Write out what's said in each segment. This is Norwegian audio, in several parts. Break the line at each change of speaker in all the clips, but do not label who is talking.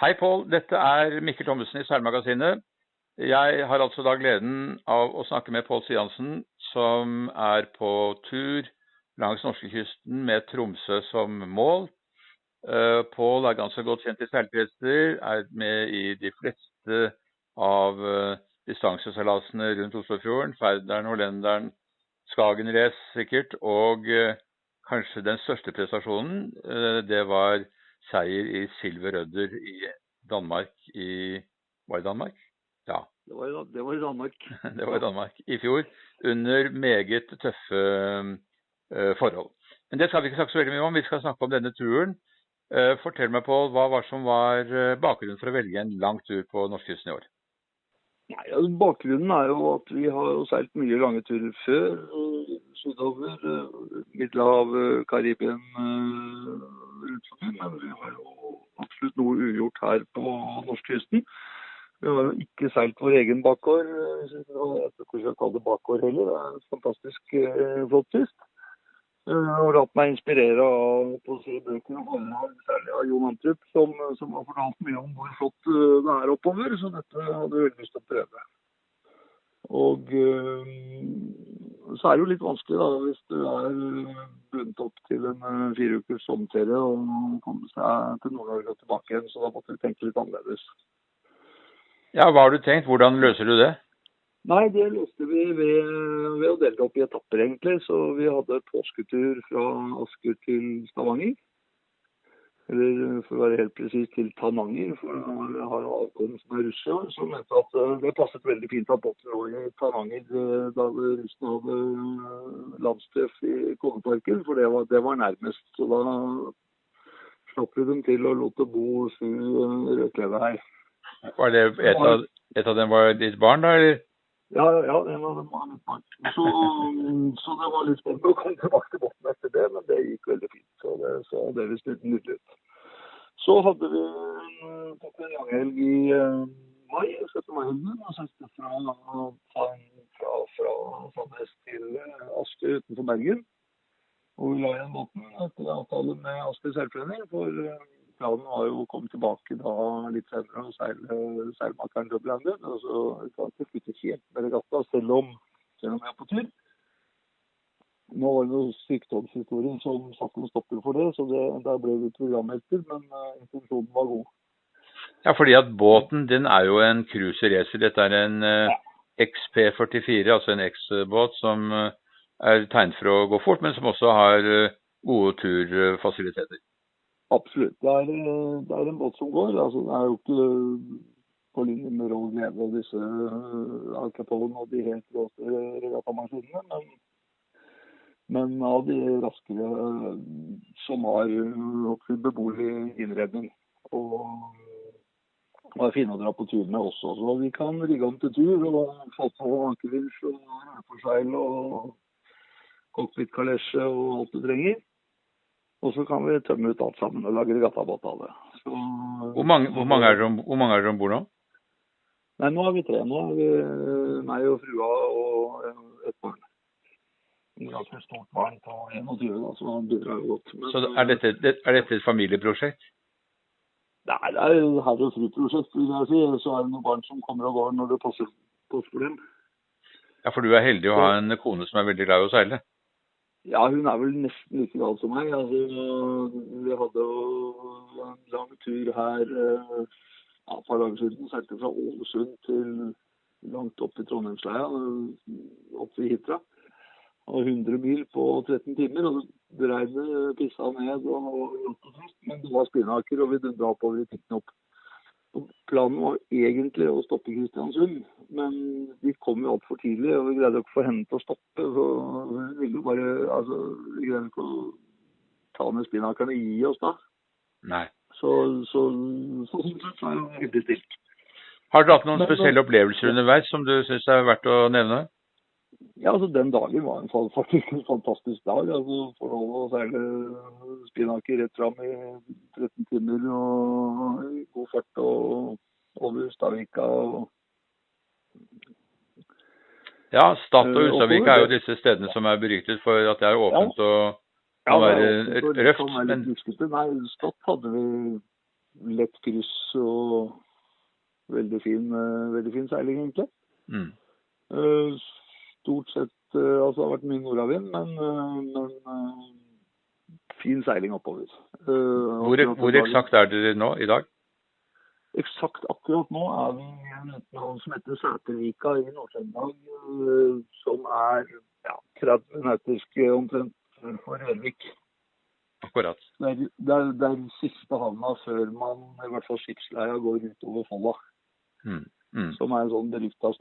Hei, Pål. Dette er Mikkel Thommessen i Seilmagasinet. Jeg har altså da gleden av å snakke med Pål Siansen, som er på tur langs norskekysten med Tromsø som mål. Uh, Pål er ganske godt kjent i seilkretsser, er med i de fleste av uh, distanseseilasene rundt Oslofjorden. Færderen, Hollenderen, Skagen Race sikkert. Og uh, kanskje den største prestasjonen, det var seier i Silver Rødder i Danmark i Var det Danmark?
Ja. Det var, det var i Danmark.
det var i Danmark i fjor. Under meget tøffe uh, forhold. Men det skal vi ikke snakke så veldig mye om. Vi skal snakke om denne turen. Uh, fortell meg, Pål, hva var som var uh, bakgrunnen for å velge en lang tur på norskkysten i år?
Nei, altså, Bakgrunnen er jo at vi har jo seilt mye lange turer før. Sydover, Middelhavet, Karibien. Men vi har jo absolutt noe ugjort her på norskekysten. Vi har jo ikke seilt vår egen bakgård. Jeg vet ikke jeg kalle det bakgård heller. Det er en fantastisk eh, flott kyst. Har latt meg inspirere av på å si bøker og foredrag, særlig av Jon Antrup, som, som, har fortalt mye om hvor flott eh, det er oppover. Så dette hadde jeg veldig lyst til å prøve. Og så er det jo litt vanskelig da, hvis du er til en uh, fire ukers sommerferie og komme seg til Nord-Norge og tilbake igjen. Så da måtte vi tenke litt annerledes.
Ja, Hva har du tenkt? Hvordan løser du det?
Nei, Det løste vi ved, ved å dele det opp i etapper, egentlig. Så vi hadde påsketur fra Asker til Stavanger. Eller for å være helt presis til Tananger, for han har avkommet som er russer. Som mente at eh, det passet veldig fint at båten lå i Tananger eh, da russen hadde eh, landstreff i Kongeparken, for det var, det var, nærmest. Så da slapp vi dem til og lot det bo sju rødkledde her.
Var det et av, et av dem var ditt barn, da? eller?
Ja, ja, det var, det var litt barn. Så, så, det var litt spennende å komme tilbake til båten etter det, men det gikk veldig fint. Så det så det visst litt nydelig ut. Så hadde vi en langhelg i uh, mai, 17. mai-helgen, og sendte fra, fra, fra, Sandnes til uh, Asker utenfor Bergen. Og vi la igjen båten etter avtale med Asker seilforening. For planen var jo å komme tilbake da litt senere og seile seilmakeren double Men så kan vi slutte helt med regatta, selv om, selv om vi er på tur. Nå var det noen sykdomshistorien som satte en stopper for det, så det, der ble vi programhelter. Men uh, intensjonen var god.
Ja, fordi at båten din er jo en cruiseracer. Dette er en uh, XP44, altså en X-båt som uh, er tegnet for å gå fort, men som også har gode turfasiliteter.
Absolutt. Det er, det er, en båt som går. Altså, det er jo ikke på linje med Roll Glede og disse Al Capone og de helt råte regattamaskinene. Men men av de raskere eh, som har eh, beboelig innredning. Og og er fine å dra på tur med også. Så vi kan rigge om til tur og få på ankervinsj og rødforseil og cockpitkalesje og alt du trenger. Og så kan vi tømme ut alt sammen og lage regattabåt av det. Så,
hvor, mange, hvor, mange er dere om bord nå?
Nei, Nå er vi tre. Nå er vi meg og frua og et barn ganske stort barn på 21, da, så han bidrar jo godt.
Men, så er dette, er dette, et familieprosjekt?
Nei, det er herre og fru-prosjekt, vil jeg si. Så er det noen barn som kommer og går når det passer, passer for dem.
Ja, for du er heldig å ha en kone som er veldig glad i å seile?
Ja, hun er vel nesten like gal som meg. Altså, vi hadde jo en lang tur her ja, et par dager siden. Seilte fra Ålesund til langt opp i Trondheimsleia, opp til Hitra og 100 mil på 13 timer. og Regnet pissa ned, og, men det var spinnaker, og vi dundra oppover i Tiknop. Og planen var egentlig å stoppe Kristiansund, men vi kom jo altfor tidlig, og vi greide ikke å få henne til å stoppe. så Vi ville jo bare, altså, vi greide ikke å ta ned spinakerne og gi oss da.
Nei.
Så, så, så, sånn sett så er det hyggelig stilt.
Har du hatt noen spesielle opplevelser underveis som du syns er verdt å nevne?
Ja, altså Den dagen var en, faktisk en fantastisk dag. altså For lov å seile spinaker rett fram i 13 timer og god fart og over Stavika. og
ja, Stad og eh, Ulstadvika er jo disse stedene som er beryktet for at det er åpent ja. og kan
ja,
være røft.
men... Nei, Stad hadde vi lett kryss og veldig fin, eh, veldig fin seiling, egentlig.
Mm.
Eh, Stort sett eh, Altså, det har vært mye nordavind, men, eh, men eh, fin seiling oppover.
Hvor, hvor eksakt er dere nå i dag?
Eksakt akkurat nå er vi i en havn som heter Sætervika i Nord-Trøndelag, som er ja, 30 nautiske omtrent sør for Rørvik.
Akkurat.
Det er, det, er, det er den siste havna før man, i hvert fall skipsleia, går utover Folla.
Mm. Mm.
Som er en sånn berykta.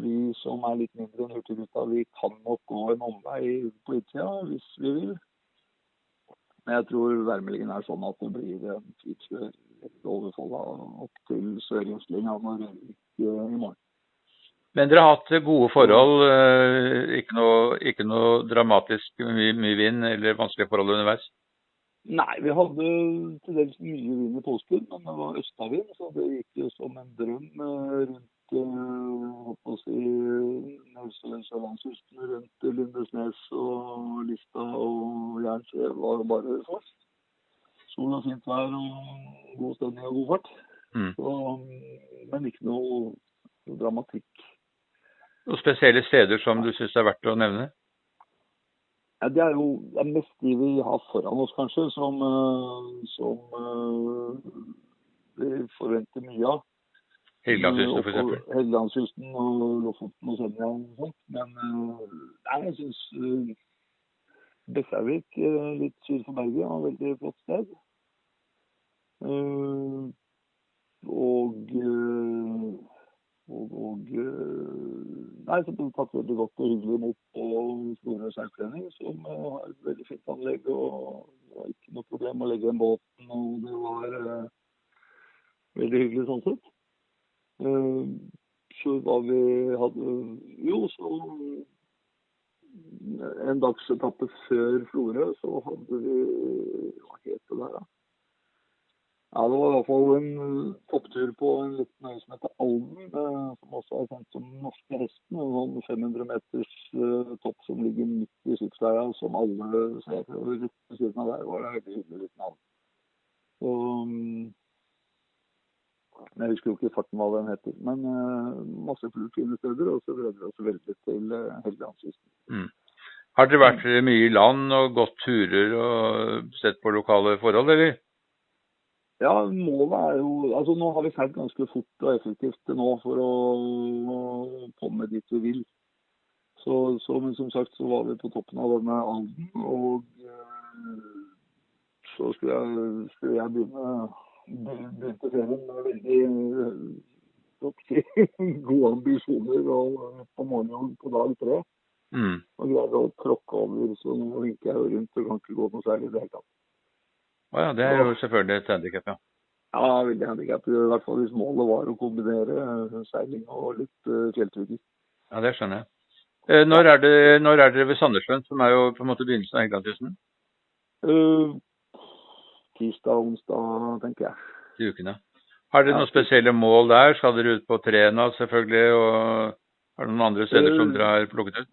Vi som er litt mindre enn Hurtigruta, vi kan nok gå en omvei på utsida hvis vi vil. Men jeg tror værmeldingen er sånn at det blir en tidskjør rett over Folla opp til Sør-Jøslinga når Rørvik eh, i morgen.
Men dere har hatt gode forhold, eh, ikke noe, ikke noe dramatisk mye, mye vind eller vanskelige forhold underveis?
Nei, vi hadde til dels mye vind i påsken, men det var østavind, så det gikk jo som en drøm eh, rundt eh, holdt på å si, rundt Lindesnes og Lista og Jernsjø var bare fart. Sol og fint vær og god stemning og god fart.
Mm.
Så, men ikke noe dramatikk.
Noen spesielle steder som du syns er verdt å nevne?
Ja, det er jo det er mest de vi har foran oss, kanskje, som, eh, som uh, vi forventer mye av.
Helgelandskysten
Eh,
f.eks.?
Helgelandskysten og Lofoten og Senja og sånt. Men nei, jeg syns uh, Bekkjarvik, eh, litt syd for Bergen, var et veldig flott sted. Uh, og eh, og, og eh, Nei, så ble tatt veldig godt og hyggelig imot på Florø seilforening, som eh, har et veldig fint anlegg. og Det var ikke noe problem å legge igjen båten, og det var eh, veldig hyggelig sånn sett. Eh, så hva vi hadde Jo, så en dagsetappe før Florø, så hadde vi Hva het det der, da? Ja, Det var i hvert fall en eh, topptur på en liten øy som heter Alden, eh, som også er kjent som den norske hesten. En sånn 500 meters eh, topp som ligger midt i skipsleia, som alle ser. Og rett ved siden av der var det en veldig hyggelig liten havn. Mm, jeg husker jo ikke farten hva den heter, men masse fullt fine steder. Og så gleder vi oss veldig til Helgelandskysten.
Mm. Har dere vært mye i land og gått turer og sett på lokale forhold, eller?
Ja, målet er jo Altså nå har vi seilt ganske fort og effektivt nå for å komme dit vi vil. Så, så, men som sagt så var vi på toppen av denne anden, og eh, så skulle jeg, skulle jeg begynne begynte serien med veldig eh, gode ambisjoner og på morgenen på dag tre.
Mm.
Og greide å tråkke over, så nå vinker jeg rundt og kan ikke gå noe særlig i det hele tatt.
Å ja, det er jo selvfølgelig et handikap, ja.
Ja, veldig handikap. I hvert fall hvis målet var å kombinere eh, seiling og litt uh, fjellturer.
Ja, det skjønner jeg. Eh, Når er, det, når er dere ved Sandnessjøen, som er jo på en måte begynnelsen av Helgelandskysten?
Uh, tirsdag, onsdag, tenker jeg.
Til ukene. Har dere
Ja.
noen spesielle mål der? Skal dere ut på Træna selvfølgelig, og har dere noen andre steder som
Eh,
dere har plukket ut?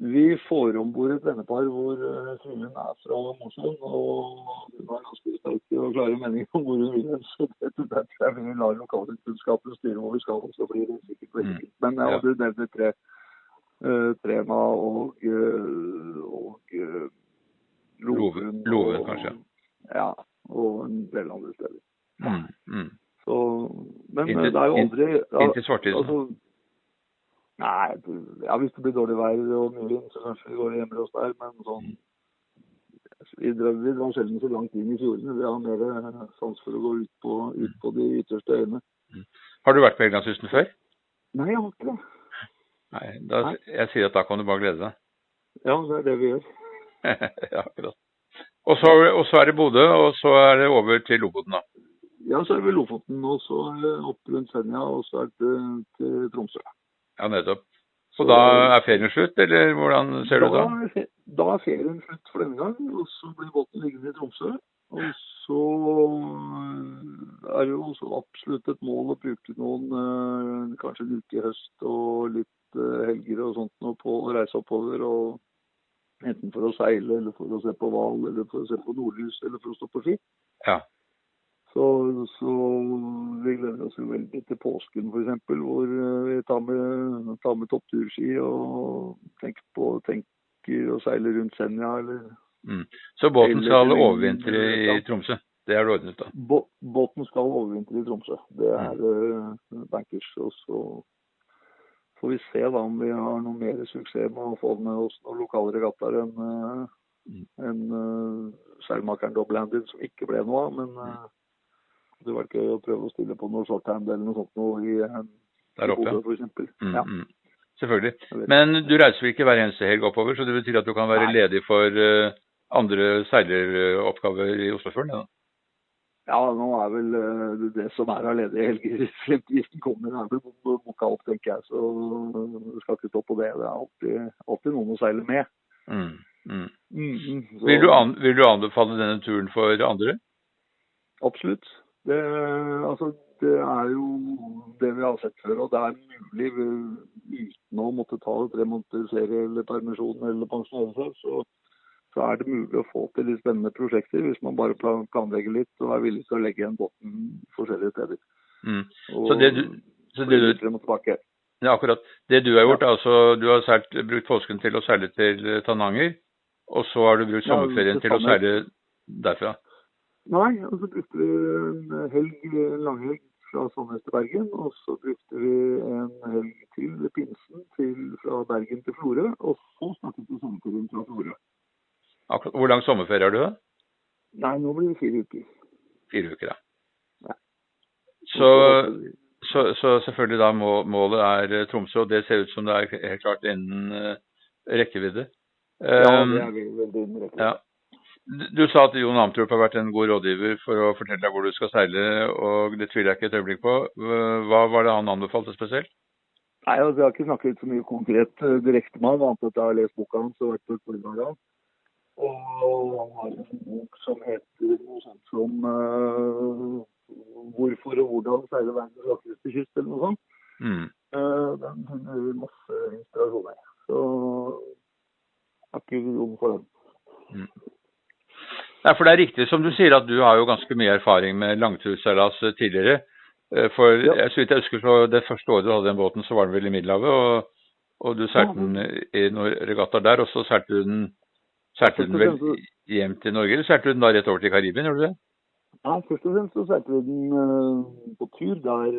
Vi får om bord et vennepar hvor uh, er fra Mosjøen. Og hun har ganske sterke og klare meninger om hvor hun vil hen. Så det det er derfor jeg lar la lokalkunnskapen styre hvor vi skal. og Så blir det sikkert på
Mm.
Men jeg
Ja.
hadde nevnt tre. Uh, Trena og, og uh,
Loven.
Loven,
kanskje.
Ja. Og en del andre steder.
Mm. Mm.
Så, men
Inntil-
det er jo aldri ja,
Inn Svartisen.
altså, ja, hvis det blir dårlig vær og mye vind, så kanskje vi går og gjemmer oss der. Men sånn Vi drar, vi drar sjelden så langt inn i fjordene. Vi har mer eh, sans for å gå ut på, ut på de ytterste øyene.
Har du vært på Helgelandskysten før?
Nei, jeg har ikke det.
Nei, da, jeg sier at da kan du bare glede deg.
Ja, det er det vi gjør.
ja, akkurat. Og så, og så er det Bodø, og så er det over til Lofoten, da.
Ja, så er vi Lofoten, og så er opp rundt Senja, og så er det til Tromsø.
Ja, nettopp. Så da er ferien slutt, eller hvordan ser det ut da?
er da er ferien slutt for denne gang, og så blir båten liggende i Tromsø. Og så øh, er det jo også absolutt et mål å bruke noen, øh, kanskje en uke i høst og litt øh, helger og sånt nå på å reise oppover. og Enten for å seile, eller for å se på hval, eller for å se på nordlys, eller for å stå på ski.
Ja.
Så, så vi gleder oss jo veldig til påsken f.eks., hvor eh, vi tar med, tar med toppturski og tenker, på, tenker å seile rundt Senja eller
Mm. Så båten
Eller
skal overvintre i
ja.
Tromsø? Det er det ordnet, da?
Bå båten skal overvintre i Tromsø. Det er uh, bankers. Og så får vi se da om vi har noe mer suksess med å få med oss noen lokale regattaer enn uh,
Mm.
en, uh, seilmakeren Double-handed, som ikke ble noe av. Men uh, det var gøy å prøve å stille på noe shorthand eller noe sånt noe i, uh,
Der oppe,
i eksempel.
Mm,
Ja.
mm. Selvfølgelig. Men du reiser vel ikke hver eneste helg oppover, så det betyr at du kan være
Nei.
ledig for uh, andre seileroppgaver i Oslofjorden? Ja.
Ja, nå er vel uh, det, som er av ledige helger frem til giften kommer, er vel bo- boka opp, tenker jeg. Så du skal ikke stå på det. Det er alltid, alltid noen å seile med.
Mm, mm.
Mm, så-
Vil, du an, vil du anbefale denne turen for andre?
Absolutt. Det, altså, det er jo det vi har sett før, og det er mulig uten å måtte ta tre måneders ferie eller permisjon eller pensjonere seg, så, så er det mulig å få til litt spennende prosjekter hvis man bare planlegger litt og er villig til å legge igjen båten forskjellige steder.
Mm.
Og
Så det du, så det du. Ja, akkurat. Det du har gjort, ja. altså du har sært, brukt påsken til å seile til eh, Tananger, og så har du brukt
Ja,
sommerferien
til
til å seile derfra.
Nei, og så brukte vi en helg, en langhelg fra Sandnes til Bergen. Og så brukte vi en helg til ved pinsen til, fra Bergen til Florø. Og så snakket vi sommerferien fra Florø.
Akkurat. Hvor lang sommerferie har du?
Nei, nå blir det fire uker.
Fire uker, ja.
Ja.
Så, så, så selvfølgelig da må, målet er Tromsø, og det ser ut som det er helt klart innen eh, rekkevidde.
Ja,
Um,
det er veldig veldig rekkevidde.
ja. Du- sa at Jon Amtrup har vært en god rådgiver for å fortelle deg hvor du skal seile, og det tviler jeg ikke et øyeblikk på. Hva var det han anbefalte spesielt?
Nei, altså, Jeg har ikke snakket så mye konkret eh, direkte med ham, annet at jeg har lest boka hans og vært på foredrag av. Og han har en bok som heter noe sånt som uh, 'Hvorfor og hvordan seile verdens vakreste kyst', eller noe sånt.
Mm.
Uh, Den finner masse inspirasjon i. Så jeg har ikke rom for den.
Nei, for det er riktig som du sier at du har jo ganske mye erfaring med langturseilas eh, tidligere. Eh, For
Ja.
jeg så vidt jeg husker så det første året du hadde den båten, så var den vel i Middelhavet. Og, og du seilte den i noen regattaer der, og så seilte du den, den vel hjem til Norge, eller seilte du den da rett over til Karibien, gjorde du det?
Nei, først og fremst så seilte vi den eh, på tur der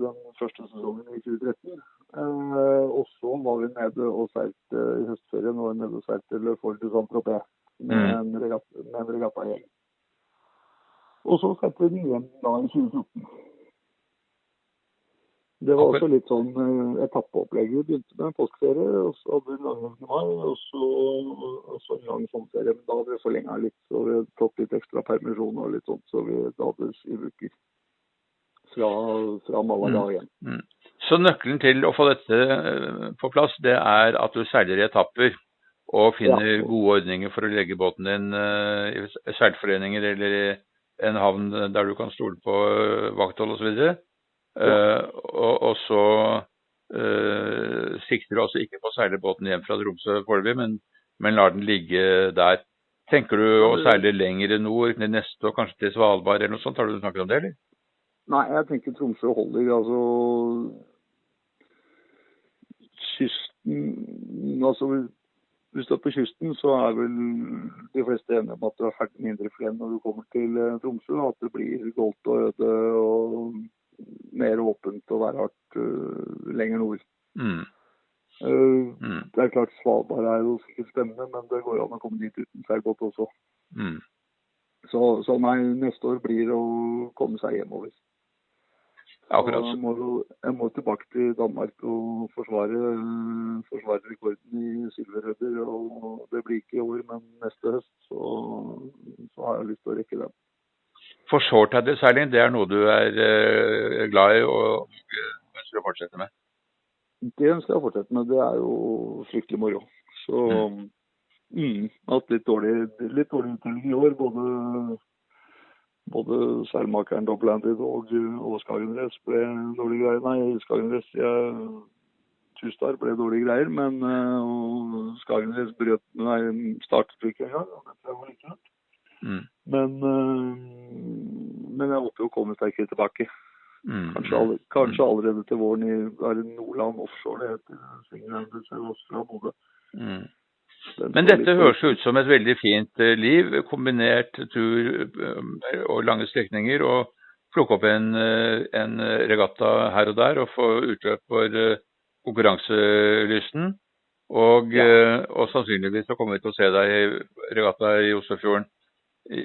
den første sesongen i 2013. Eh, og så var vi nede og seilte i høstferien og nede og seilte Le til du Saint-Tropez med
Mm.
en regatta- med en regattagjeng. Og så setter vi den igjen da i 2014. Det var også litt sånn eh, etappeopplegg. Vi begynte med en påskeferie, og så hadde vi en lang mai, og så, og så en lang sommerferie. Men da hadde vi forlenga litt, så vi hadde tatt litt ekstra permisjon og litt sånt, så vi da hadde syv uker fra, fra Malaga
Mm.
igjen.
Mm. Så nøkkelen til å få dette eh, på plass, det er at du seiler i etapper og finner
Ja.
gode ordninger for å legge båten din eh, i seilforeninger eller i en havn der du kan stole på eh, vakthold osv. Uh, og, og så uh, sikter du altså ikke på å seile båten hjem fra Tromsø foreløpig, men, men lar den ligge der. Tenker du å seile lenger nord, til neste og kanskje til Svalbard eller noe sånt? Har du snakket om det, eller?
Nei, jeg tenker Tromsø holder. Altså Kysten Altså hvis du er på kysten, så er vel de fleste enige om at du er ferdig mindre indre flen når du kommer til eh, Tromsø. At det blir goldt og øde og mer åpent og værhardt uh, lenger nord.
Mm.
Uh,
Mm.
det er klart Svalbard er jo sikkert spennende, men det går an å komme dit uten seilbåt også.
Mm.
Så, så nei, neste år blir det å komme seg hjemover.
Akkurat.
Jeg må, jeg må tilbake til Danmark og forsvare, forsvare rekorden i silverhøyder. Det blir ikke i år, men neste høst så, så har jeg lyst til å rekke den.
For shortheader-seiling, det er noe du er eh, glad i og ønsker å fortsette med?
Det ønsker jeg å fortsette med. Det er jo fryktelig moro. Så mm, hatt litt dårlig, litt dårlig uttelling i år. Både, både seilmakeren Doblandet og, og Skagenrace ble dårlige greier. Nei, Skagenrace ja, Tustar ble dårlige greier, men eh, og Skagenrace brøt Nei, startet ikke engang. og dette var litt kult.
Mm.
Men, eh, men jeg å komme sterkere tilbake.
Mm.
Kanskje, all, kanskje allerede til våren i Nordland offshore det heter. Svinglandet sørøst fra Bodø.
Mm. Men dette høres ut som et veldig fint eh, liv, kombinert tur eh, og lange strekninger, og plukke opp en, eh, en regatta her og der og få utløp for konkurranselysten. Og,
Ja.
og sannsynligvis så kommer vi til å se deg i regatta i Oslofjorden,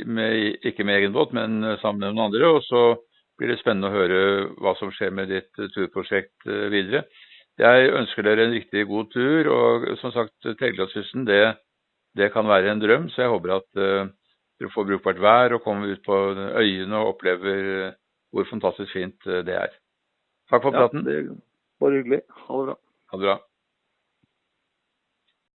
med, ikke med egen båt, men sammen med noen andre. Og så blir det spennende å høre hva som skjer med ditt turprosjekt videre. Jeg ønsker dere en riktig god tur, og som sagt, Telegradskysten det, det kan være en drøm, så jeg håper at uh, dere får brukbart vær og kommer ut på øyene og opplever eh, hvor fantastisk fint eh, det er. Takk for
Ja,
praten.
det er bare hyggelig. Ha det bra.
Ha det bra.